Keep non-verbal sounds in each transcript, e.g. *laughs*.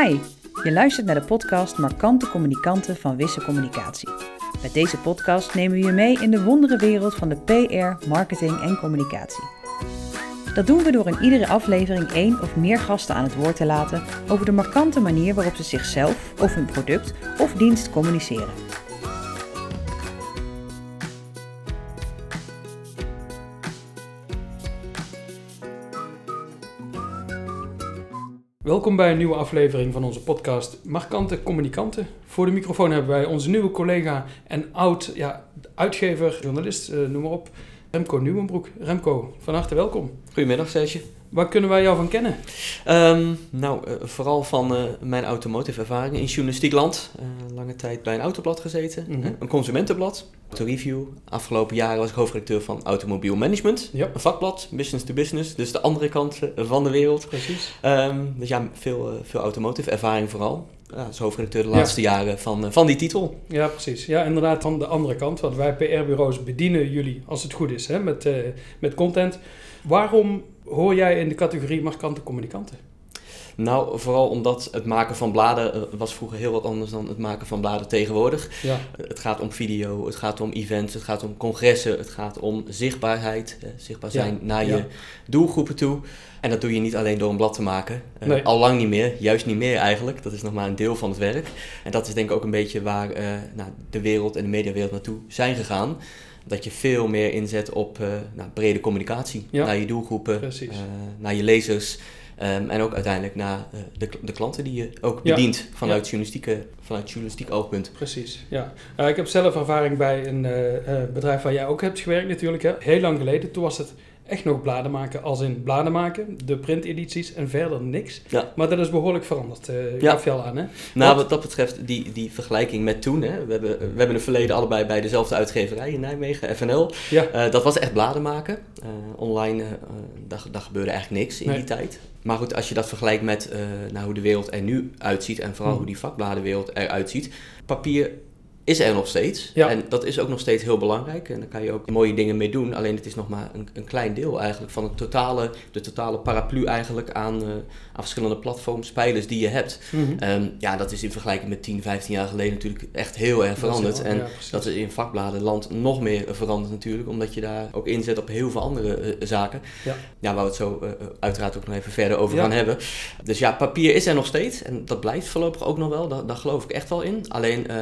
Hi, je luistert naar de podcast Markante Communicanten van Wisse Communicatie. Met deze podcast nemen we je mee in de wondere wereld van de PR, marketing en communicatie. Dat doen we door in iedere aflevering één of meer gasten aan het woord te laten over de markante manier waarop ze zichzelf of hun product of dienst communiceren. Welkom bij een nieuwe aflevering van onze podcast Markante Communicanten. Voor de microfoon hebben wij onze nieuwe collega en oud ja, uitgever, journalist, eh, noem maar op, Remco Nieuwenbroek. Remco, van harte welkom. Goedemiddag Serge. Waar kunnen wij jou van kennen? Ehm, nou, uh, vooral van uh, mijn automotive ervaringen in journalistiek land. Uh, lange tijd bij een autoblad gezeten, mm -hmm. een consumentenblad. Autoreview. Afgelopen jaren was ik hoofdredacteur van Automobiel Management. Een vakblad, business to business, dus de andere kant van de wereld. Precies. Um, dus ja, veel, veel automotive ervaring vooral. Ja, als hoofdredacteur de laatste ja. jaren van, van die titel. Ja, precies. Ja, inderdaad van de andere kant. Want wij PR-bureaus bedienen jullie, als het goed is, hè, met, uh, met content. Waarom hoor jij in de categorie markante communicanten? Nou, vooral omdat het maken van bladen uh, was vroeger heel wat anders dan het maken van bladen tegenwoordig. Ja. Het gaat om video, het gaat om events, het gaat om congressen, het gaat om zichtbaarheid, zichtbaar zijn Ja. naar je Ja. doelgroepen toe. En dat doe je niet alleen door een blad te maken. Uh, Nee. Al lang niet meer, juist niet meer eigenlijk. Dat is nog maar een deel van het werk. En dat is denk ik ook een beetje waar uh, nou, de wereld en de mediawereld naartoe zijn gegaan. Dat je veel meer inzet op uh, nou, brede communicatie. Naar je doelgroepen, naar je lezers. Um, en ook uiteindelijk naar uh, de, de klanten die je ook Ja. bedient vanuit, Ja. journalistieke, vanuit journalistiek oogpunt. Precies, ja. Uh, ik heb zelf ervaring bij een uh, uh, bedrijf waar jij ook hebt gewerkt natuurlijk. Hè? Heel lang geleden. Toen was het echt nog bladen maken als in bladen maken. De printedities en verder niks. Ja. Maar dat is behoorlijk veranderd. Uh, Ja. gaf je al aan, hè? Nou, Wat- wat dat betreft, die, die vergelijking met toen. Hè, we, hebben, we hebben een verleden allebei bij dezelfde uitgeverij in Nijmegen, FNL. Ja, Uh, dat was echt bladen maken. Uh, online, daar, daar gebeurde eigenlijk niks in Nee. die tijd. Maar goed, als je dat vergelijkt met nou, hoe de wereld er nu uitziet en vooral Mhm. hoe die vakbladenwereld eruit ziet. Papier is er nog steeds. Ja. En dat is ook nog steeds heel belangrijk. En daar kan je ook mooie dingen mee doen. Alleen het is nog maar een, een klein deel eigenlijk van het totale, de totale paraplu eigenlijk aan, uh, aan verschillende platforms, pijlers die je hebt. Mhm. Um, ja, dat is in vergelijking met 10, 15 jaar geleden natuurlijk echt heel erg Dat veranderd. en ja, dat is in vakbladenland nog meer veranderd natuurlijk, omdat je daar ook inzet op heel veel andere uh, zaken. Ja. ja, waar we het zo uh, uiteraard ook nog even verder over Ja. gaan hebben. Dus ja, papier is er nog steeds en dat blijft voorlopig ook nog wel, daar, daar geloof ik echt wel in. Alleen, uh,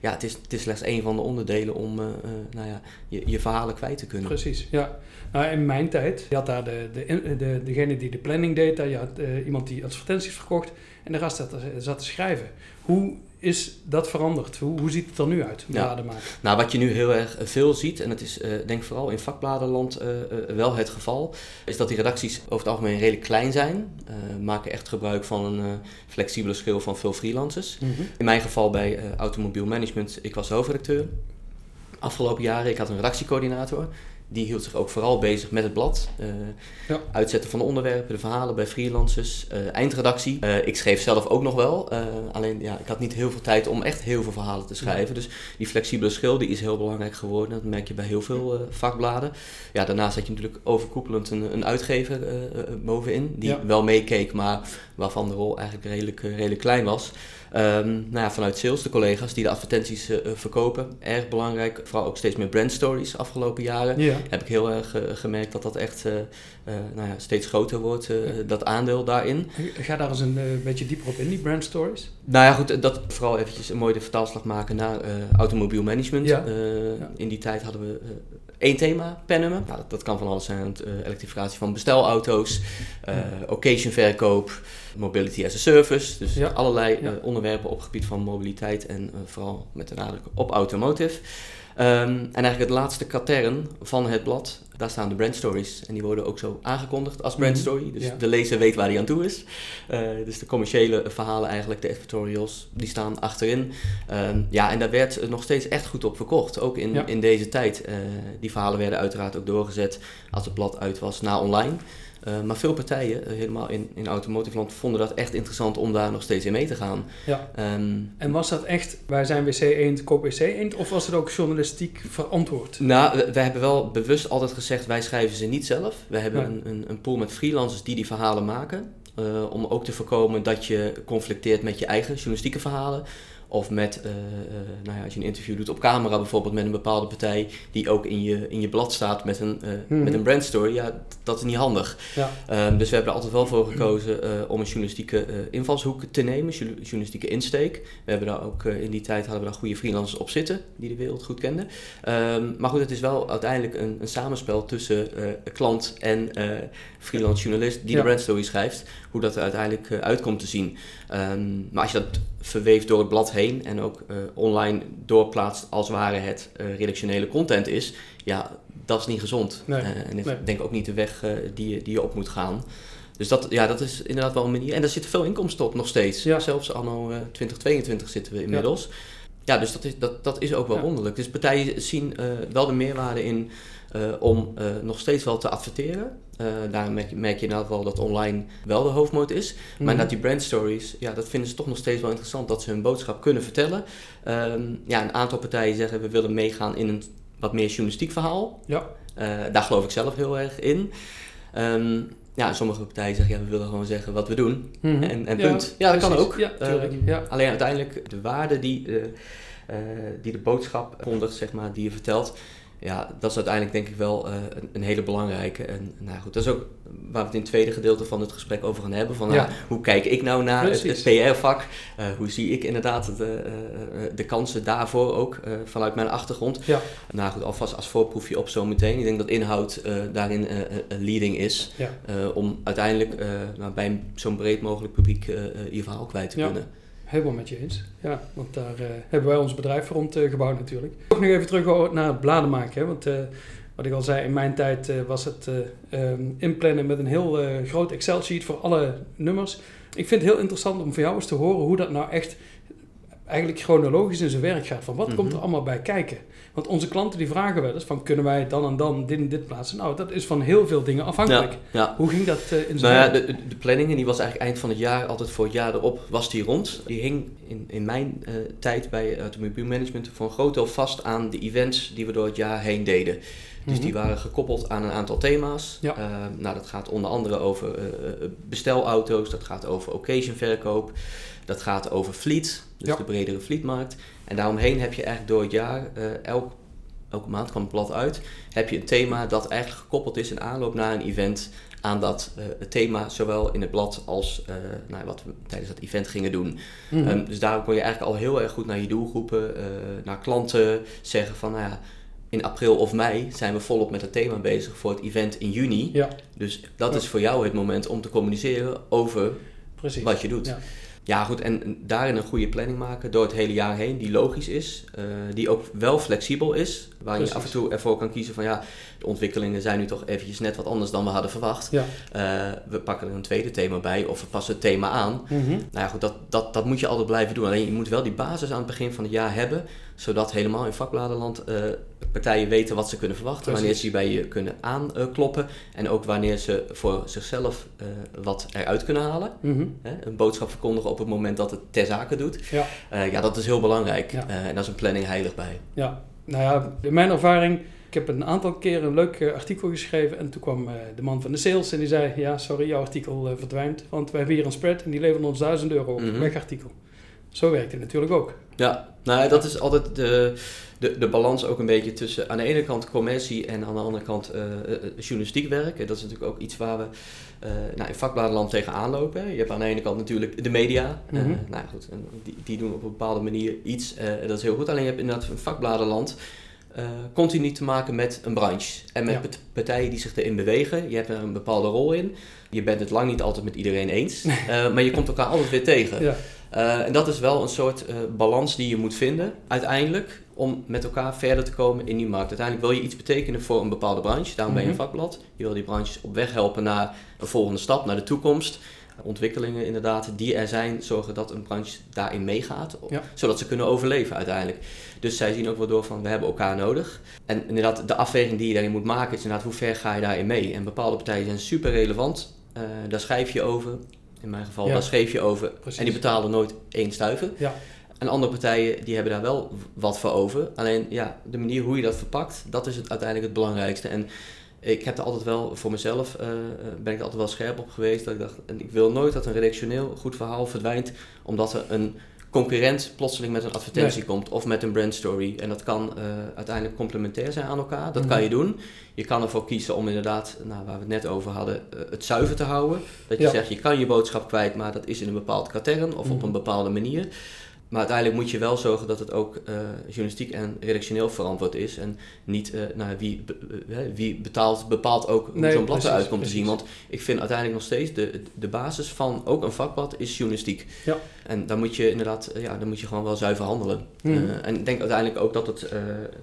ja, het is, het is slechts één van de onderdelen om nou ja, je, je verhalen kwijt te kunnen. Precies, ja. Nou, in mijn tijd, je had daar de, de, de, degene die de planning deed, daar, je had iemand die advertenties verkocht en de rest zat, zat te schrijven. Hoe is dat veranderd? Hoe, hoe ziet het er nu uit, bladen maken? Nou, wat je nu heel erg veel ziet, en dat is uh, denk ik vooral in vakbladenland uh, uh, wel het geval, is dat die redacties over het algemeen redelijk klein zijn. maken echt gebruik van een flexibele schil van veel freelancers. Mm -hmm. In mijn geval bij Automobiel Management, ik was hoofdredacteur. Afgelopen jaren, ik had een redactiecoördinator. Die hield zich ook vooral bezig met het blad. Uh, ja. Uitzetten van de onderwerpen, de verhalen bij freelancers, uh, eindredactie. Uh, ik schreef zelf ook nog wel. alleen ja, ik had niet heel veel tijd om echt heel veel verhalen te schrijven. Ja. Dus die flexibele schil die is heel belangrijk geworden. Dat merk je bij heel veel vakbladen. Ja, daarnaast had je natuurlijk overkoepelend een, een uitgever bovenin. Die ja. wel meekeek, maar waarvan de rol eigenlijk redelijk, redelijk klein was. Um, nou ja, vanuit sales, de collega's die de advertenties uh, verkopen. Erg belangrijk, vooral ook steeds meer brand stories afgelopen jaren. Ja. Heb ik heel erg uh, gemerkt dat dat echt uh, nou ja, steeds groter wordt, ja. dat aandeel daarin. Ga daar eens een beetje dieper op in, die brand stories. Nou ja, goed, dat vooral eventjes een mooie vertaalslag maken naar automobiel management. Ja. In die tijd hadden we één thema per nummer. Nou, dat, dat, kan van alles zijn. elektrificatie van bestelauto's, occasion verkoop, mobility as a service. Dus ja. allerlei ja. uh, onderwerpen op het gebied van mobiliteit en uh, vooral met de nadruk op automotive. Um, en eigenlijk het laatste katern van het blad, daar staan de brand stories. En die worden ook zo aangekondigd als brand story. Dus ja. de lezer weet waar hij aan toe is. Uh, dus de commerciële verhalen eigenlijk, de editorials, die staan achterin. Um, ja, en daar werd nog steeds echt goed op verkocht. Ook in, ja. in deze tijd. Uh, die verhalen werden uiteraard ook doorgezet als het blad uit was naar online. Uh, maar veel partijen, uh, helemaal in, in automotive land, vonden dat echt interessant om daar nog steeds in mee te gaan. Ja. Um, en was dat echt, wij zijn WC Eend, koop WC Eend, of was het ook journalistiek verantwoord? Nou, we, we, hebben wel bewust altijd gezegd, wij schrijven ze niet zelf. We hebben een, een, een pool met freelancers die die verhalen maken. eh, om ook te voorkomen dat je conflicteert met je eigen journalistieke verhalen. Of met, uh, uh, nou ja, als je een interview doet op camera bijvoorbeeld met een bepaalde partij die ook in je, in je blad staat met een, uh, mm-hmm. met een brandstory, ja, dat is niet handig. Ja. Um, dus we hebben er altijd wel voor gekozen om een journalistieke invalshoek te nemen, journalistieke insteek. We hebben daar ook in die tijd hadden we daar goede freelancers op zitten die de wereld goed kenden. Um, maar goed, het is wel uiteindelijk een, een samenspel tussen klant en freelance journalist die ja. de brandstory schrijft, hoe dat er uiteindelijk uitkomt te zien. Um, maar als je dat verweeft door het blad heen en ook uh, online doorplaatst als ware het uh, redactionele content is, ja, dat is niet gezond. Nee, uh, en ik nee. denk ook niet de weg die, je, die je op moet gaan. Dus dat, ja, dat is inderdaad wel een manier. En daar zit veel inkomsten op nog steeds. Ja. Zelfs anno 2022 zitten we inmiddels. Ja, ja dus dat is, dat, dat is ook wel Ja. wonderlijk. Dus partijen zien wel de meerwaarde in om nog steeds wel te adverteren. Uh, daar merk je, merk je inderdaad wel dat online wel de hoofdmoot is. Mhm. Maar dat die brandstories, ja, dat vinden ze toch nog steeds wel interessant dat ze hun boodschap kunnen vertellen. Um, ja, een aantal partijen zeggen we willen meegaan in een wat meer journalistiek verhaal. Ja. Daar geloof ik zelf heel erg in. Um, ja, sommige partijen zeggen ja, we willen gewoon zeggen wat we doen. Mhm. En, en punt. Ja, dat kan ook. Ja. Um, Ja. Alleen uiteindelijk de waarde die, uh, uh, die de boodschap kondigt, zeg maar, die je vertelt ja, dat is uiteindelijk denk ik wel uh, een, een, hele belangrijke. En nou goed, dat is ook waar we het in het tweede gedeelte van het gesprek over gaan hebben. Van Ja. nou, hoe kijk ik nou naar het, Precies. het PR-vak? Uh, hoe zie ik inderdaad de, de kansen daarvoor ook vanuit mijn achtergrond? Ja. Nou goed, alvast als voorproefje op zo meteen. Ik denk dat inhoud eh, daarin een leading is. Ja. om uiteindelijk nou, bij zo'n breed mogelijk publiek eh, je verhaal kwijt te kunnen. Helemaal met je eens. Ja, want daar eh, hebben wij ons bedrijf rond eh, gebouwd natuurlijk. Ook nog even terug naar het bladen maken. Hè? Want eh, wat ik al zei, in mijn tijd was het eh, ehm, inplannen met een heel groot Excel-sheet voor alle nummers. Ik vind het heel interessant om van jou eens te horen hoe dat nou echt eigenlijk chronologisch in zijn werk gaat. Van wat Mhm. komt er allemaal bij kijken? Want onze klanten die vragen wel eens van kunnen wij dan en dan dit en dit plaatsen? Nou, dat is van heel veel dingen afhankelijk. Ja, ja. Hoe ging dat eh, in Nou zijn ja, werk? de, de planning, en die was eigenlijk eind van het jaar, altijd voor het jaar erop, was die rond. Die hing in, in mijn eh, tijd bij automobielmanagement voor een groot deel vast aan de events die we door het jaar heen deden. Dus Mhm. die waren gekoppeld aan een aantal thema's. Ja. Eh, nou, dat gaat onder andere over eh, eh, bestelauto's, dat gaat over occasionverkoop, dat gaat over fleet, dus Ja. de bredere fleetmarkt. En daaromheen heb je eigenlijk door het jaar, eh, elk, elke maand kwam het blad uit, heb je een thema dat eigenlijk gekoppeld is in aanloop naar een event aan dat het thema, zowel in het blad als nou, wat we tijdens dat event gingen doen. Mhm. Um, dus daarom kon je eigenlijk al heel erg goed naar je doelgroepen, uh, naar klanten zeggen van, nou ja, in april of mei zijn we volop met het thema bezig voor het event in juni. Ja, Dus dat Ja. is voor jou het moment om te communiceren over precies. wat je doet. Ja. Ja, goed, en daarin een goede planning maken door het hele jaar heen, die logisch is, uh, die ook wel flexibel is, waar Precies. je af en toe ervoor kan kiezen van ja, de ontwikkelingen zijn nu toch eventjes net wat anders dan we hadden verwacht. Ja. Uh, we pakken er een tweede thema bij of we passen het thema aan. Mhm. Nou ja, goed, dat, dat, dat moet je altijd blijven doen. Alleen je moet wel die basis aan het begin van het jaar hebben, zodat helemaal in vakbladenland uh, partijen weten wat ze kunnen verwachten, Precies. wanneer ze bij je kunnen aankloppen en ook wanneer ze voor zichzelf uh, wat eruit kunnen halen. Mhm. Hè? Een boodschap verkondigen op het moment dat het ter zake doet. Ja. Uh, ja, dat is heel belangrijk. Ja. En daar is een planning heilig bij. Ja, nou ja, in mijn ervaring, ik heb een aantal keer een leuk artikel geschreven en toen kwam de man van de sales en die zei, ja sorry, jouw artikel verdwijnt, want we hebben hier een spread en die leveren ons 1000 euro op, Mhm. weg artikel. Zo werkt het natuurlijk ook. Ja, nou dat is altijd de, de, de balans ook een beetje tussen aan de ene kant commercie en aan de andere kant uh, journalistiek werk. En dat is natuurlijk ook iets waar we uh, nou, in vakbladenland tegenaan lopen. Je hebt aan de ene kant natuurlijk de media. Mhm. Uh, nou goed, en die, die doen op een bepaalde manier iets. Dat is heel goed. Alleen je hebt inderdaad een vakbladenland continu te maken met een branche. En met Ja. partijen die zich erin bewegen. Je hebt er een bepaalde rol in. Je bent het lang niet altijd met iedereen eens. Maar je komt elkaar altijd weer tegen. Ja. Uh, en dat is wel een soort uh, balans die je moet vinden uiteindelijk om met elkaar verder te komen in die markt. Uiteindelijk wil je iets betekenen voor een bepaalde branche, daarom ben je een Mhm. vakblad. Je wil die branches op weg helpen naar een volgende stap, naar de toekomst. Ontwikkelingen inderdaad die er zijn, zorgen dat een branche daarin meegaat, Ja. zodat ze kunnen overleven uiteindelijk. Dus zij zien ook wel door van we hebben elkaar nodig. En inderdaad, de afweging die je daarin moet maken is inderdaad hoe ver ga je daarin mee. En bepaalde partijen zijn super relevant, uh, daar schrijf je over. In mijn geval, Ja. daar schreef je over. Precies. En die betalen nooit één stuiver. Ja. En andere partijen die hebben daar wel wat voor over. Alleen ja, de manier hoe je dat verpakt, dat is het uiteindelijk het belangrijkste. En ik heb er altijd wel voor mezelf, eh, eh, ben ik er altijd wel scherp op geweest. Dat ik dacht, en ik wil nooit dat een redactioneel goed verhaal verdwijnt omdat er een concurrent plotseling met een advertentie komt of met een brandstory. En dat kan eh, uiteindelijk complementair zijn aan elkaar. Dat Mhm. kan je doen. Je kan ervoor kiezen om inderdaad, nou, waar we het net over hadden, eh, het zuiver te houden. Dat je Ja. zegt, je kan je boodschap kwijt, maar dat is in een bepaald katern of op Mhm. een bepaalde manier. Maar uiteindelijk moet je wel zorgen dat het ook eh, journalistiek en redactioneel verantwoord is. En niet eh, nou, wie, be- wie betaalt, bepaalt ook hoe Nee, zo'n blad eruit komt te zien. Want ik vind uiteindelijk nog steeds de, de basis van ook een vakblad is journalistiek. Ja. En daar moet je inderdaad, eh, ja, daar moet je gewoon wel zuiver handelen. Mhm. En ik denk uiteindelijk ook dat het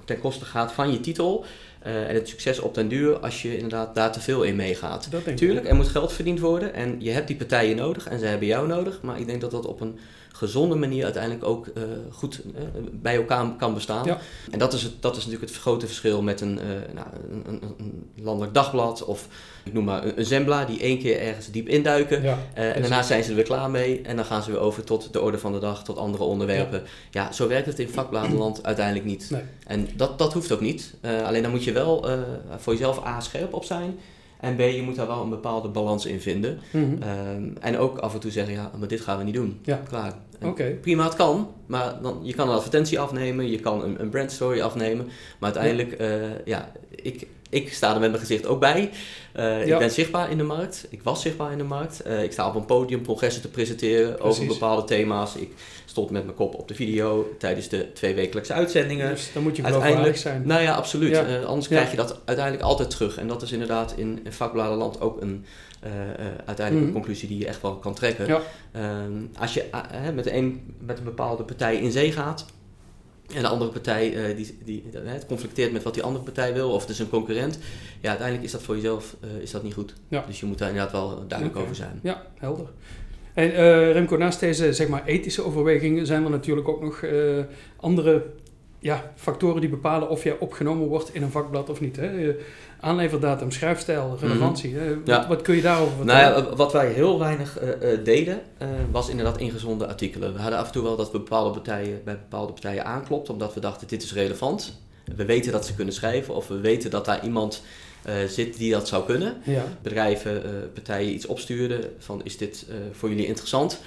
ten koste gaat van je titel. Eh, en het succes op den duur als je inderdaad daar te veel in meegaat. Ik. Tuurlijk, er moet geld verdiend worden en je hebt die partijen nodig en ze hebben jou nodig. Maar ik denk dat dat op een gezonde manier uiteindelijk ook eh, goed eh, bij elkaar kan bestaan. Ja. En dat is, het, dat is natuurlijk het grote verschil met een, nou, een, een landelijk dagblad of ik noem maar een, Zembla die één keer ergens diep induiken. Ja, Eh, en daarna zijn ze er weer klaar mee en dan gaan ze weer over tot de orde van de dag, tot andere onderwerpen. Ja, zo werkt het in vakbladenland uiteindelijk niet. Nee. En dat, dat hoeft ook niet. Eh, alleen dan moet je wel eh, voor jezelf A scherp op zijn. En B, je moet daar wel een bepaalde balans in vinden. Mhm. Ehm, en ook af en toe zeggen, ja, maar dit gaan we niet doen. Ja. Klaar. Oké. Prima, het kan. Maar dan, je kan een advertentie afnemen, je kan een, een brandstory afnemen. Maar uiteindelijk, ja, ik, ik sta er met mijn gezicht ook bij. Eh, Ja. Ik ben zichtbaar in de markt. Ik was zichtbaar in de markt. Eh, ik sta op een podium congressen te presenteren over bepaalde thema's. Ik stond met mijn kop op de video tijdens de twee wekelijkse uitzendingen. Dus dan moet je Uiteindelijk- zijn. Nou ja, absoluut. Ja. Eh, anders Ja. krijg je dat uiteindelijk altijd terug. En dat is inderdaad in, in vakbladenland ook een, uiteindelijk Mhm. een conclusie die je echt wel kan trekken. Ehm, als je met, een, met een bepaalde partij in zee gaat en de andere partij eh, die, die, het conflicteert met wat die andere partij wil, of het is een concurrent, ja, uiteindelijk is dat voor jezelf eh, is dat niet goed. Ja. Dus je moet daar inderdaad wel duidelijk over zijn. Ja, helder. En eh, Remco, naast deze zeg maar, ethische overwegingen zijn er natuurlijk ook nog andere ja, factoren die bepalen of jij opgenomen wordt in een vakblad of niet. Hè? Aanleverdatum, schrijfstijl, relevantie. hè? Wat, Ja. wat kun je daarover Nou vertellen? ja, wat wij heel weinig eh, eh, deden, eh, was inderdaad ingezonde artikelen. We hadden af en toe wel dat we bepaalde partijen, bij bepaalde partijen aanklopten, omdat we dachten, dit is relevant. We weten dat ze kunnen schrijven, of we weten dat daar iemand zit die dat zou kunnen. ja, Bedrijven, partijen iets opstuurden van, is dit voor jullie interessant?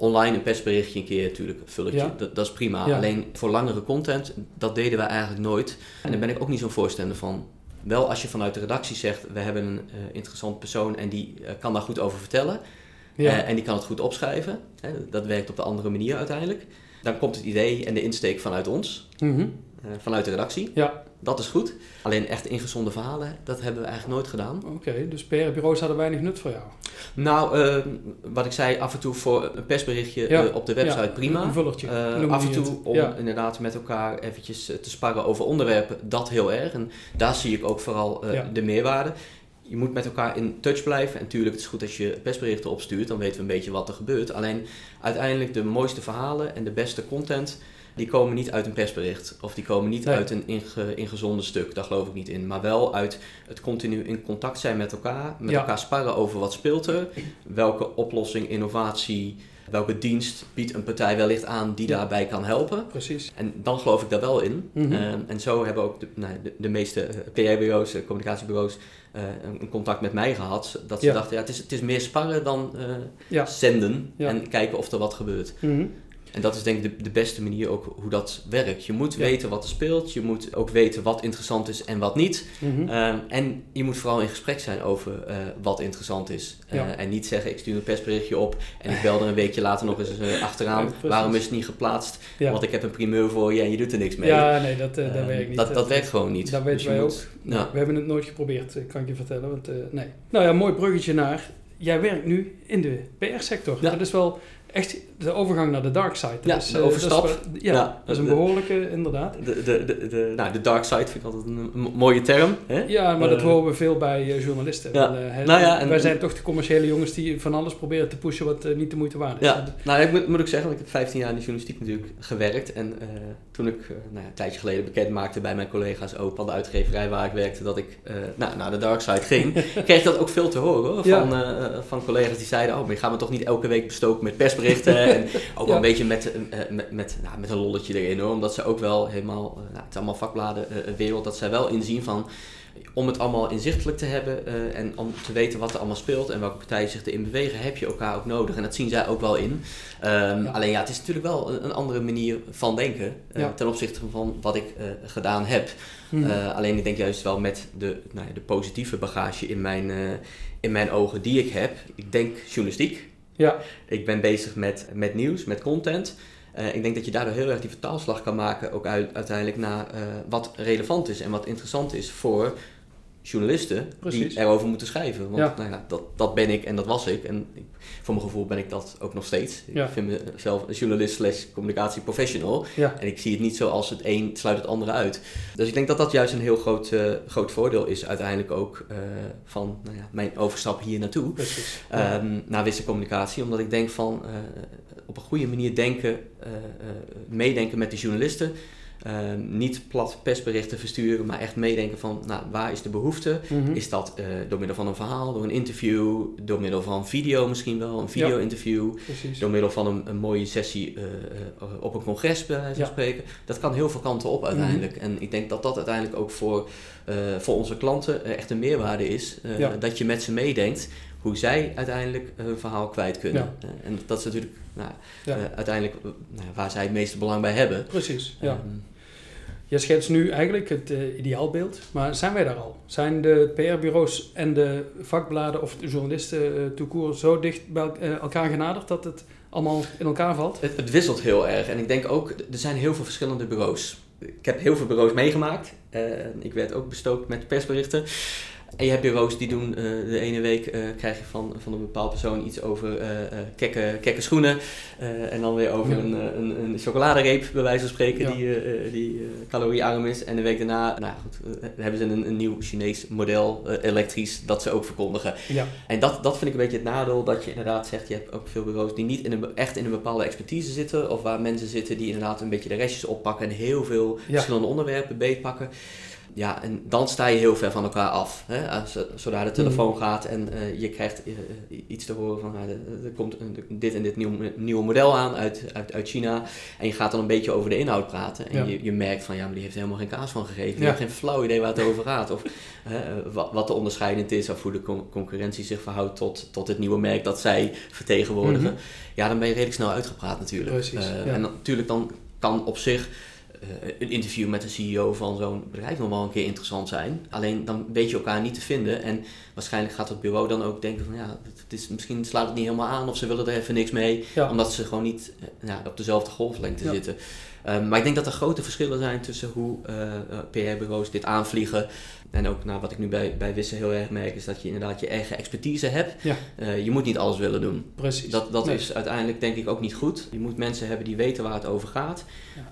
Online een persberichtje een keer natuurlijk, vulletje, Ja. dat, dat is prima. Ja. Alleen voor langere content, dat deden we eigenlijk nooit. En daar ben ik ook niet zo'n voorstander van. Wel als je vanuit de redactie zegt, we hebben een eh, interessant persoon en die eh, kan daar goed over vertellen. ja. Eh, en die kan het goed opschrijven. Hè, dat werkt op de andere manier uiteindelijk. Dan komt het idee en de insteek vanuit ons, Mhm. vanuit de redactie. ja. Dat is goed. Alleen echt ingezonde verhalen, dat hebben we eigenlijk nooit gedaan. oké. Dus PR-bureaus hadden weinig nut voor jou. Nou, eh, wat ik zei, af en toe voor een persberichtje Ja, eh, op de website ja, prima. Een vullertje. Eh, noemde af en toe het. om Ja. inderdaad met elkaar eventjes eh, te sparren over onderwerpen, dat heel erg. En daar zie ik ook vooral eh, de meerwaarde. Je moet met elkaar in touch blijven. En natuurlijk, het is goed als je persberichten opstuurt, dan weten we een beetje wat er gebeurt. Alleen uiteindelijk de mooiste verhalen en de beste content, die komen niet uit een persbericht. Of die komen niet Nee. uit een inge, ingezonden stuk, daar geloof ik niet in. Maar wel uit het continu in contact zijn met elkaar, met Ja. elkaar sparren over wat speelt er, welke oplossing, innovatie, welke dienst biedt een partij wellicht aan die Ja. daarbij kan helpen. Precies. En dan geloof ik daar wel in. Mhm. Eh, en zo hebben ook de, nou, de, de meeste eh, PR-bureaus, eh, communicatiebureaus, eh, een, contact met mij gehad. Dat ze Ja. dachten, ja, het, is, het is meer sparren dan zenden en kijken of er wat gebeurt. Mhm. En dat is denk ik de, de beste manier ook hoe dat werkt. Je moet Ja. weten wat er speelt, je moet ook weten wat interessant is en wat niet. Mhm. Ehm, en je moet vooral in gesprek zijn over eh, wat interessant is. Eh, Ja. En niet zeggen, ik stuur een persberichtje op en ik bel er een weekje later nog eens eh, achteraan. *laughs* Ja. Waarom is het niet geplaatst? Want ik heb een primeur voor je en je doet er niks mee. ja, nee, dat, dat Ehm, werkt niet. Dat, dat werkt gewoon niet. Dat weten Dus wij moet- ook. Nou, ja. We hebben het nooit geprobeerd, kan ik je vertellen. Want, nee. Nou ja, mooi bruggetje naar... Jij werkt nu in de PR-sector. Ja. Dat is wel echt de overgang naar de dark side. Dat Ja, is, de eh, overstap. Dat is wel- ja, Ja, dat is een behoorlijke, inderdaad. De, de, de, de, nou, de dark side vind ik altijd een, een mooie term. Hè? Ja, maar dat Eh, horen we veel bij eh, journalisten. Ja. En, hè, Nou ja, en- wij zijn toch de commerciële jongens die van alles proberen te pushen wat niet de moeite waard is. Ja, nou ik moet, moet ik zeggen, want ik heb 15 jaar in de journalistiek natuurlijk gewerkt. En toen ik nou een tijdje geleden bekend maakte bij mijn collega's ook aan de uitgeverij waar ik werkte, dat ik nou, naar de dark side ging, *laughs* kreeg ik dat ook veel te horen hoor, van, van collega's die zeiden, oh maar je gaat me toch niet elke week bestoken met persberichten. *laughs* en *laughs* ook wel een beetje met, eh, met, met, nou, met een lolletje erin hoor, omdat ze ook wel helemaal, eh, nou, het is allemaal vakbladen eh, wereld, dat zij wel inzien van, om het allemaal inzichtelijk te hebben eh, en om te weten wat er allemaal speelt en welke partijen zich erin bewegen, heb je elkaar ook nodig. En dat zien zij ook wel in. Ehm, Ja. Alleen ja, het is natuurlijk wel een, een andere manier van denken eh, Ja. ten opzichte van wat ik eh, gedaan heb. Eh, alleen ik denk juist wel met de, nou ja, de positieve bagage in mijn, eh, in mijn ogen die ik heb. Ik denk journalistiek. Ja, Ik ben bezig met, met nieuws, met content. Eh, ik denk dat je daardoor heel erg die vertaalslag kan maken, ook uit- uiteindelijk naar eh, wat relevant is en wat interessant is voor journalisten Precies. die erover moeten schrijven. Want Ja. nou ja, dat, dat ben ik en dat was ik. En ik, voor mijn gevoel ben ik dat ook nog steeds. Ja. Ik vind mezelf een journalist slash communicatieprofessional. ja. En ik zie het niet zo als het een sluit het andere uit. Dus ik denk dat dat juist een heel groot, eh, groot voordeel is uiteindelijk ook eh, van nou ja, mijn overstap hier naartoe. Ja. Ehm naar wisselcommunicatie. Omdat ik denk van eh, op een goede manier denken, meedenken met de journalisten. Ehm, niet plat persberichten versturen, maar echt meedenken van nou, waar is de behoefte? Mhm. Is dat eh, door middel van een verhaal, door een interview, door middel van video misschien wel, een video-interview, door middel van een, een mooie sessie eh, eh, op een congres bij wijze van Ja. spreken. Dat kan heel veel kanten op uiteindelijk. En ik denk dat dat uiteindelijk ook voor, voor onze klanten echt een meerwaarde is. Ja. Dat je met ze meedenkt hoe zij uiteindelijk hun verhaal kwijt kunnen. Ja. En dat is natuurlijk nou, Ja. uiteindelijk nou, waar zij het meeste belang bij hebben. Precies, ja. Ehm, Je schetst nu eigenlijk het eh, ideaalbeeld, maar zijn wij daar al? Zijn de PR-bureaus en de vakbladen of de journalisten uh, zo dicht bij eh, elkaar genaderd dat het allemaal in elkaar valt? Het, wisselt heel erg. En ik denk ook, er zijn heel veel verschillende bureaus. Ik heb heel veel bureaus meegemaakt. Ik werd ook bestookt met persberichten. En je hebt bureaus die doen, eh, de ene week eh, krijg je van, van een bepaald persoon iets over eh, kekke, kekke schoenen. En dan weer over Ja. een, een, een chocoladereep, bij wijze van spreken, Ja. die, die caloriearm is. En de week daarna, nou goed, hebben ze een, een nieuw Chinees model, elektrisch, dat ze ook verkondigen. Ja, En dat, dat vind ik een beetje het nadeel, dat je inderdaad zegt, je hebt ook veel bureaus die niet in een, echt in een bepaalde expertise zitten, of waar mensen zitten die inderdaad een beetje de restjes oppakken en heel veel verschillende onderwerpen beetpakken. Ja, en dan sta je heel ver van elkaar af. Hè? Als, eh, zodra de telefoon gaat en eh, je krijgt eh, iets te horen van, nou, er, komt dit en dit nieuw, nieuwe model aan uit, uit, uit China. En je gaat dan een beetje over de inhoud praten. En Ja. je, je merkt van, ja, maar die heeft helemaal geen kaas van gegeven. Die Ja. heeft geen flauw idee waar het *laughs* over gaat. Of wat, wat de onderscheidend is of hoe de con- concurrentie zich verhoudt tot, tot het nieuwe merk dat zij vertegenwoordigen. Mhm. Ja, dan ben je redelijk snel uitgepraat natuurlijk. Precies, ja. En natuurlijk dan kan op zich een interview met de CEO van zo'n bedrijf nog wel een keer interessant zijn. Alleen dan weet je elkaar niet te vinden. En waarschijnlijk gaat het bureau dan ook denken van ja, het is, misschien slaat het niet helemaal aan of ze willen er even niks mee. ja. Omdat ze gewoon niet eh, ja, op dezelfde golflengte Ja. zitten. Um, maar ik denk dat er grote verschillen zijn tussen hoe uh, PR-bureaus dit aanvliegen. En ook nou, wat ik nu bij, bij Wissen heel erg merk, is dat je inderdaad je eigen expertise hebt. Ja. Uh, je moet niet alles willen doen. Precies. Dat, dat Nee. is uiteindelijk denk ik ook niet goed. Je moet mensen hebben die weten waar het over gaat.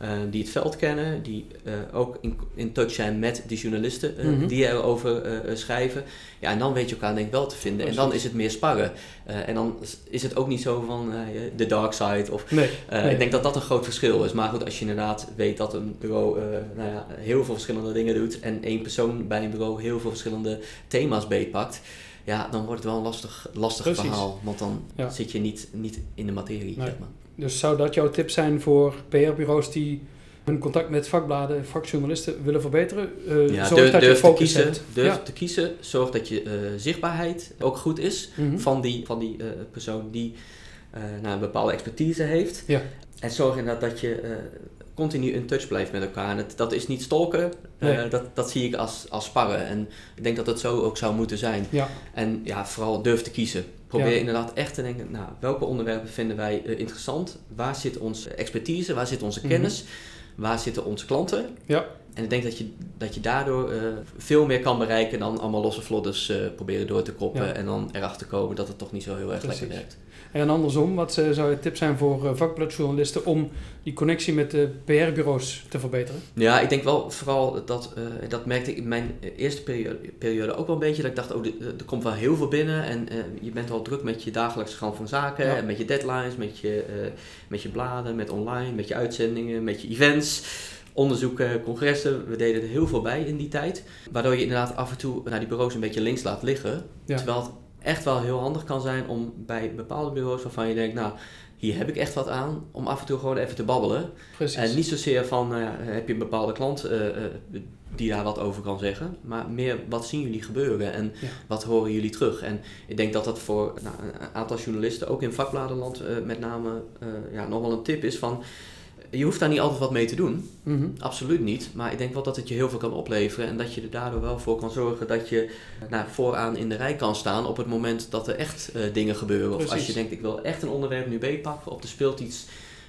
Uh, die het veld kennen. Die uh, ook in, in touch zijn met de journalisten uh, Mhm. die erover schrijven. Ja, en dan weet je elkaar denk ik wel te vinden. Precies. En dan is het meer sparren. En dan is het ook niet zo van de dark side. Of, nee. nee. Ik denk dat dat een groot verschil is. Maar goed, als je inderdaad weet dat een bureau nou ja, heel veel verschillende dingen doet. En één persoon bij een bureau heel veel verschillende thema's beetpakt. Ja, dan wordt het wel een lastig, lastig Precies. verhaal. Want dan Ja. zit je niet, niet in de materie. Nee. Zeg maar. Dus zou dat jouw tip zijn voor PR-bureaus die hun contact met vakbladen, vakjournalisten willen verbeteren? Uh, Ja, zorg durf, dat durf je te focus kiezen. hebt. Durf Ja. te kiezen. Zorg dat je uh, zichtbaarheid ook goed is Mhm. van die, van die uh, persoon die nou, een bepaalde expertise heeft. Ja. En zorg inderdaad dat je continu in touch blijft met elkaar. En het, dat is niet stalken, Nee. dat, dat zie ik als, als sparren. En ik denk dat het zo ook zou moeten zijn. Ja. En ja, vooral durf te kiezen. Probeer Ja. inderdaad echt te denken, nou, welke onderwerpen vinden wij uh, interessant? Waar zit onze expertise? Waar zit onze Mhm. kennis? Waar zitten onze klanten? Ja. En ik denk dat je, dat je daardoor uh, veel meer kan bereiken dan allemaal losse vlodders uh, proberen door te koppen. Ja. En dan erachter komen dat het toch niet zo heel erg Precies. lekker werkt. En andersom, wat uh, zou je tip zijn voor vakbladjournalisten om die connectie met de PR-bureaus te verbeteren? Ja, ik denk wel vooral dat, uh, dat merkte ik in mijn eerste periode, periode ook wel een beetje. Dat ik dacht, oh, er komt wel heel veel binnen en je bent wel druk met je dagelijkse gang van zaken. Ja. En met je deadlines, met je, met je bladen, met online, met je uitzendingen, met je events onderzoeken, congressen. We deden er heel veel bij in die tijd. Waardoor je inderdaad af en toe naar die bureaus een beetje links laat liggen. Ja. Terwijl het echt wel heel handig kan zijn om bij bepaalde bureaus waarvan je denkt, nou, hier heb ik echt wat aan, om af en toe gewoon even te babbelen. Precies. En niet zozeer van, ja, heb je een bepaalde klant eh, eh, die daar wat over kan zeggen, maar meer wat zien jullie gebeuren en Ja. wat horen jullie terug. En ik denk dat dat voor nou, een aantal journalisten, ook in vakbladenland eh, met name, eh, ja, nog wel een tip is van, je hoeft daar niet altijd wat mee te doen, Mhm. absoluut niet, maar ik denk wel dat het je heel veel kan opleveren en dat je er daardoor wel voor kan zorgen dat je nou, vooraan in de rij kan staan op het moment dat er echt eh, dingen gebeuren. Of als je denkt, ik wil echt een onderwerp nu beetpakken of er speelt iets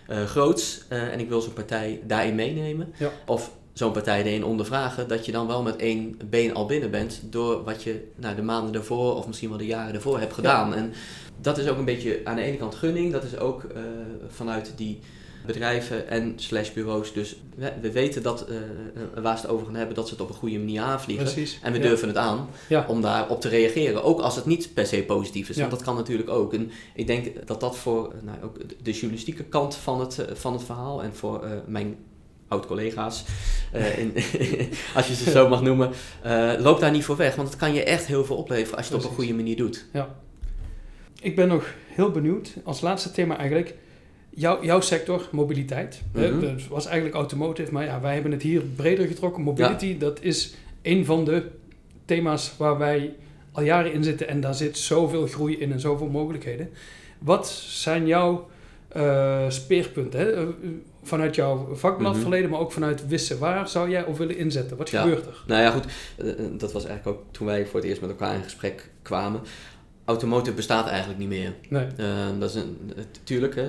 eh, groots eh, en ik wil zo'n partij daarin meenemen. Ja. Of zo'n partij erin ondervragen, dat je dan wel met één been al binnen bent door wat je nou, de maanden daarvoor of misschien wel de jaren daarvoor hebt gedaan. En dat is ook een beetje aan de ene kant gunning, dat is ook vanuit die bedrijven en slash bureaus. Dus we, we weten dat eh, waar ze het over gaan hebben, dat ze het op een goede manier aanvliegen. Precies. En we Ja. durven het aan Ja. om daarop te reageren. Ook als het niet per se positief is. Ja. Want dat kan natuurlijk ook. En ik denk dat dat voor eh, nou, ook de journalistieke kant van het, van het verhaal en voor mijn oud-collega's, *laughs* als je ze zo mag noemen, eh loop daar niet voor weg. Want het kan je echt heel veel opleveren als je het op een goede manier doet. Ik ben nog heel benieuwd, als laatste thema eigenlijk, jouw, jouw sector, mobiliteit. hè, Mhm. Dat was eigenlijk automotive, maar ja, wij hebben het hier breder getrokken. Mobility, dat is een van de thema's waar wij al jaren in zitten en daar zit zoveel groei in en zoveel mogelijkheden. Wat zijn jouw eh, speerpunten? Hè? Eh, Vanuit jouw vakbladverleden, maar ook vanuit Wissen. Waar zou jij op willen inzetten? Wat Ja. gebeurt er? Nou ja, goed. eh, dat was eigenlijk ook toen wij voor het eerst met elkaar in gesprek kwamen. Automotive bestaat eigenlijk niet meer. Nee. Ehm, dat is een, tuurlijk, hè,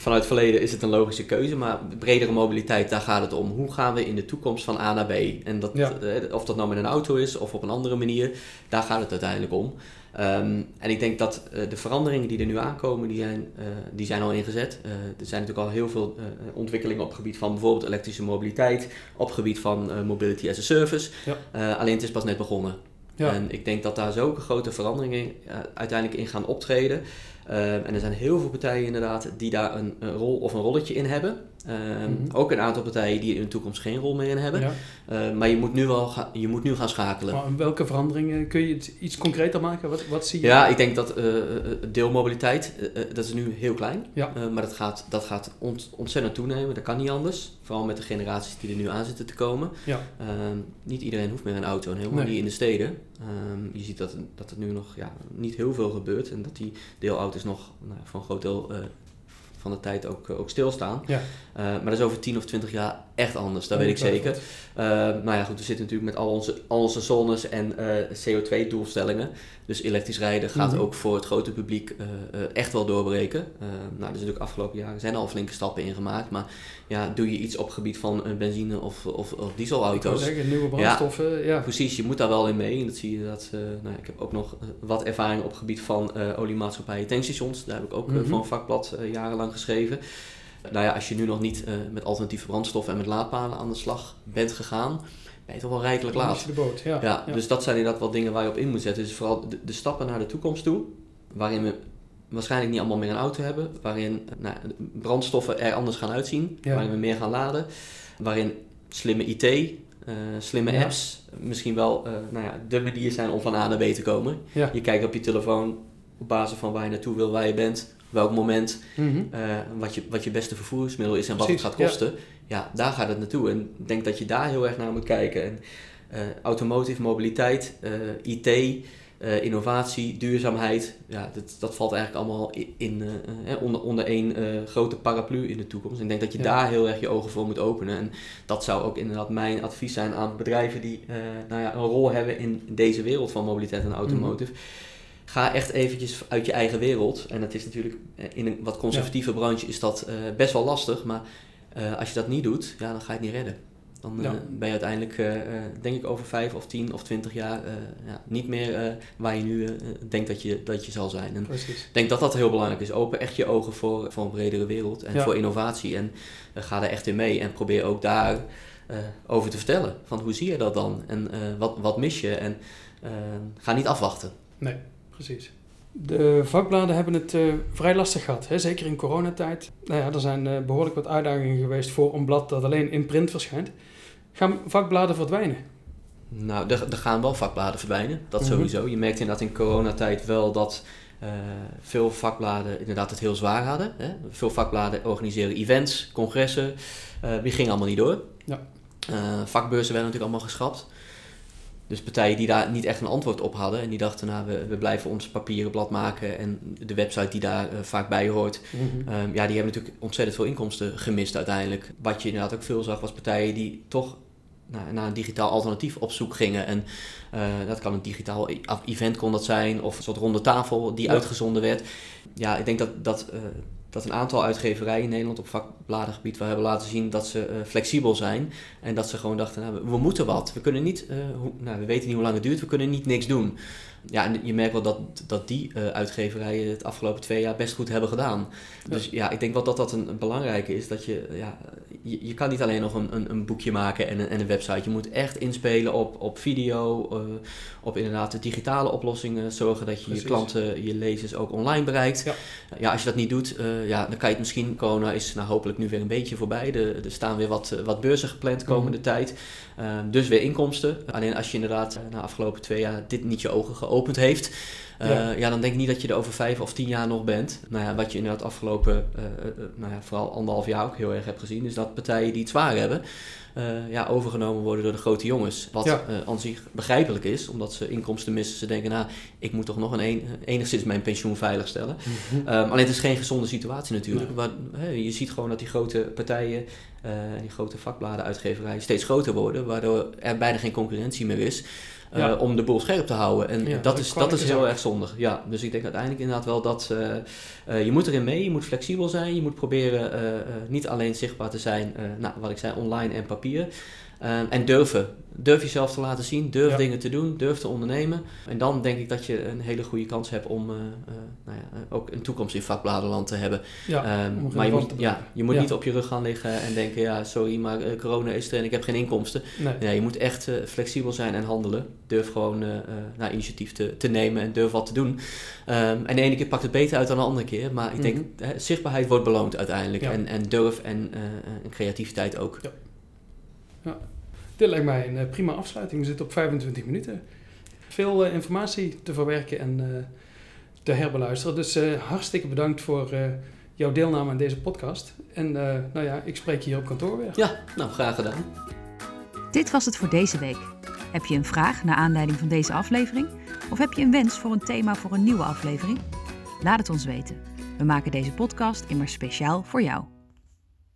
vanuit het verleden is het een logische keuze, maar bredere mobiliteit, daar gaat het om. Hoe gaan we in de toekomst van A naar B? En dat, Ja. eh, of dat nou met een auto is of op een andere manier, daar gaat het uiteindelijk om. Ehm, en ik denk dat eh, de veranderingen die er nu aankomen, die zijn, eh, die zijn al ingezet. Eh, er zijn natuurlijk al heel veel ontwikkelingen op het gebied van bijvoorbeeld elektrische mobiliteit, op het gebied van mobility as a service. Ja. Alleen het is pas net begonnen. Ja. En ik denk dat daar zulke grote veranderingen uiteindelijk in gaan optreden. Ehm, en er zijn heel veel partijen inderdaad die daar een, een rol of een rolletje in hebben. Ehm, Mhm. Ook een aantal partijen die in de toekomst geen rol meer in hebben. Ja. Ehm, maar je moet, nu wel ga- je moet nu gaan schakelen. Maar welke veranderingen kun je het iets concreter maken? Wat, wat zie je? Ja, ik denk dat eh, deelmobiliteit, dat is nu heel klein. Ja. Eh, maar dat gaat, dat gaat ont- ontzettend toenemen. Dat kan niet anders. Vooral met de generaties die er nu aan zitten te komen. Ja. Ehm, niet iedereen hoeft meer een auto en helemaal Nee. niet in de steden. Ehm, je ziet dat, dat er nu nog ja, niet heel veel gebeurt. En dat die deelauto's nog nou, voor een groot deel van de tijd ook, ook stilstaan. Ja. Eh, maar dat is over 10 of 20 jaar echt anders, dat weet ik zeker. Eh, nou ja, goed, we zitten natuurlijk met al onze, al onze zones en eh, CO2-doelstellingen. Dus elektrisch rijden gaat Mhm. ook voor het grote publiek eh, echt wel doorbreken. Nou, er zijn natuurlijk afgelopen jaren zijn al flinke stappen ingemaakt. Maar ja, doe je iets op het gebied van benzine of, of, of dieselauto's? zeggen, nieuwe brandstoffen. Ja. Precies, je moet daar wel in mee. En dat zie je dat. nou, ik heb ook nog wat ervaring op het gebied van oliemaatschappijen tankstations. Daar heb ik ook Mhm. voor een vakblad jarenlang geschreven. Nou ja, als je nu nog niet eh, met alternatieve brandstoffen en met laadpalen aan de slag bent gegaan, ben je toch wel rijkelijk laat. de boot. Ja. Ja, dus dat zijn inderdaad wel dingen waar je op in moet zetten. Dus vooral de, de stappen naar de toekomst toe, waarin we waarschijnlijk niet allemaal meer een auto hebben, waarin nou, de brandstoffen er anders gaan uitzien, Ja. waarin we meer gaan laden, waarin slimme IT, eh, slimme apps misschien wel eh, nou ja, de manier zijn om van A naar B te komen. Je kijkt op je telefoon op basis van waar je naartoe wil, waar je bent, welk moment, Mhm. eh, wat, je, wat je beste vervoersmiddel is en wat het gaat kosten. Ja. daar gaat het naartoe. En ik denk dat je daar heel erg naar moet kijken. En, eh, automotive, mobiliteit, eh, IT, innovatie, duurzaamheid. Ja, dat, dat valt eigenlijk allemaal in, in, onder, onder één grote paraplu in de toekomst. En ik denk dat je Ja. daar heel erg je ogen voor moet openen. En dat zou ook inderdaad mijn advies zijn aan bedrijven die nou ja, een rol hebben in deze wereld van mobiliteit en automotive. Ga echt eventjes uit je eigen wereld. En het is natuurlijk eh, in een wat conservatieve branche is dat eh, best wel lastig. Maar eh, als je dat niet doet, ja, dan ga je het niet redden. Dan ben je uiteindelijk, denk ik, over vijf of tien of twintig jaar ja, niet meer waar je nu denkt dat je, dat je zal zijn. En Precies. ik denk dat dat heel belangrijk is. Open echt je ogen voor, voor een bredere wereld en voor innovatie. En ga er echt in mee en probeer ook daar over te vertellen. Van hoe zie je dat dan? En wat, wat mis je? En ga niet afwachten. Nee, precies. De vakbladen hebben het eh, vrij lastig gehad, hè? zeker in coronatijd. Nou ja, er zijn eh, behoorlijk wat uitdagingen geweest voor een blad dat alleen in print verschijnt. Gaan vakbladen verdwijnen? Nou, er, er gaan wel vakbladen verdwijnen, dat Mhm. sowieso. Je merkt inderdaad in coronatijd wel dat veel vakbladen inderdaad het heel zwaar hadden. Hè? Veel vakbladen organiseren events, congressen. die gingen allemaal niet door. Ja. vakbeurzen werden natuurlijk allemaal geschrapt. Dus partijen die daar niet echt een antwoord op hadden en die dachten, nou, we, we blijven ons papieren blad maken en de website die daar uh, vaak bij hoort, mm ja, die hebben natuurlijk ontzettend veel inkomsten gemist uiteindelijk. Wat je inderdaad ook veel zag, was partijen die toch naar, naar een digitaal alternatief op zoek gingen. En uh, dat kan een digitaal e-, event kon dat zijn, of een soort ronde tafel die uitgezonden werd. Ja, ik denk dat, dat dat een aantal uitgeverijen in Nederland op vakbladengebied wel hebben laten zien dat ze uh, flexibel zijn. En dat ze gewoon dachten, nou, we, moeten wat. We kunnen niet, hoe, nou, we weten niet hoe lang het duurt, we kunnen niet niks doen. Ja, en je merkt wel dat, dat die uh, uitgeverijen het afgelopen twee jaar best goed hebben gedaan. Dus ja, ik denk wel dat dat een, een belangrijke is. Dat je, ja, je, je kan niet alleen nog een, een, een boekje maken en een, en een website. Je moet echt inspelen op, op video, uh, op inderdaad de digitale oplossingen. Zorgen dat je Precies. je klanten, je lezers ook online bereikt. Ja, ja als je dat niet doet, uh, ja, dan kan je het misschien... Corona is nou hopelijk nu weer een beetje voorbij. Er, er staan weer wat, wat beurzen gepland komende mm. tijd. Ehm, dus weer inkomsten. Alleen als je inderdaad na de afgelopen twee jaar dit niet je ogen geopend heeft, uh, ja. ja. dan denk ik niet dat je er over vijf of tien jaar nog bent. Nou ja, wat je inderdaad afgelopen, uh, uh, nou ja, vooral anderhalf jaar ook heel erg hebt gezien, is dat partijen die het zwaar hebben, ja, overgenomen worden door de grote jongens. Wat ja. aan zich begrijpelijk is, omdat ze inkomsten missen. Ze denken, nou, ik moet toch nog een, een enigszins mijn pensioen veiligstellen. Mm -hmm. um, alleen het is geen gezonde situatie natuurlijk. Maar, je ziet gewoon dat die grote partijen en die grote vakbladen uitgeverijen steeds groter worden, waardoor er bijna geen concurrentie meer is. Uh, om de boel scherp te houden. En ja, dat, is, dat is heel erg zondig. Ja, dus ik denk uiteindelijk inderdaad wel dat uh, uh, je moet erin mee, je moet flexibel zijn, je moet proberen niet alleen zichtbaar te zijn, nou, wat ik zei, online en papier. En durven. Durf jezelf te laten zien, durf dingen te doen, durf te ondernemen. En dan denk ik dat je een hele goede kans hebt om nou ja, ook een toekomst in vakbladenland te hebben. Ja, um, maar je moet, ja, je moet niet op je rug gaan liggen en denken, ja, sorry, maar corona is er en ik heb geen inkomsten. Nee. Je moet echt flexibel zijn en handelen durf gewoon initiatief te, te nemen en durf wat te doen. Um, en de ene keer pakt het beter uit dan de andere keer. Maar ik denk, mm -hmm. zichtbaarheid wordt beloond uiteindelijk. En, en durf en, en creativiteit ook. Ja. Dit lijkt mij een prima afsluiting. We zitten op 25 minuten. Veel uh, informatie te verwerken en te herbeluisteren. Dus hartstikke bedankt voor jouw deelname aan deze podcast. En nou ja, ik spreek je hier op kantoor weer. Ja, nou graag gedaan. Dit was het voor deze week. Heb je een vraag naar aanleiding van deze aflevering? Of heb je een wens voor een thema voor een nieuwe aflevering? Laat het ons weten. We maken deze podcast immers speciaal voor jou.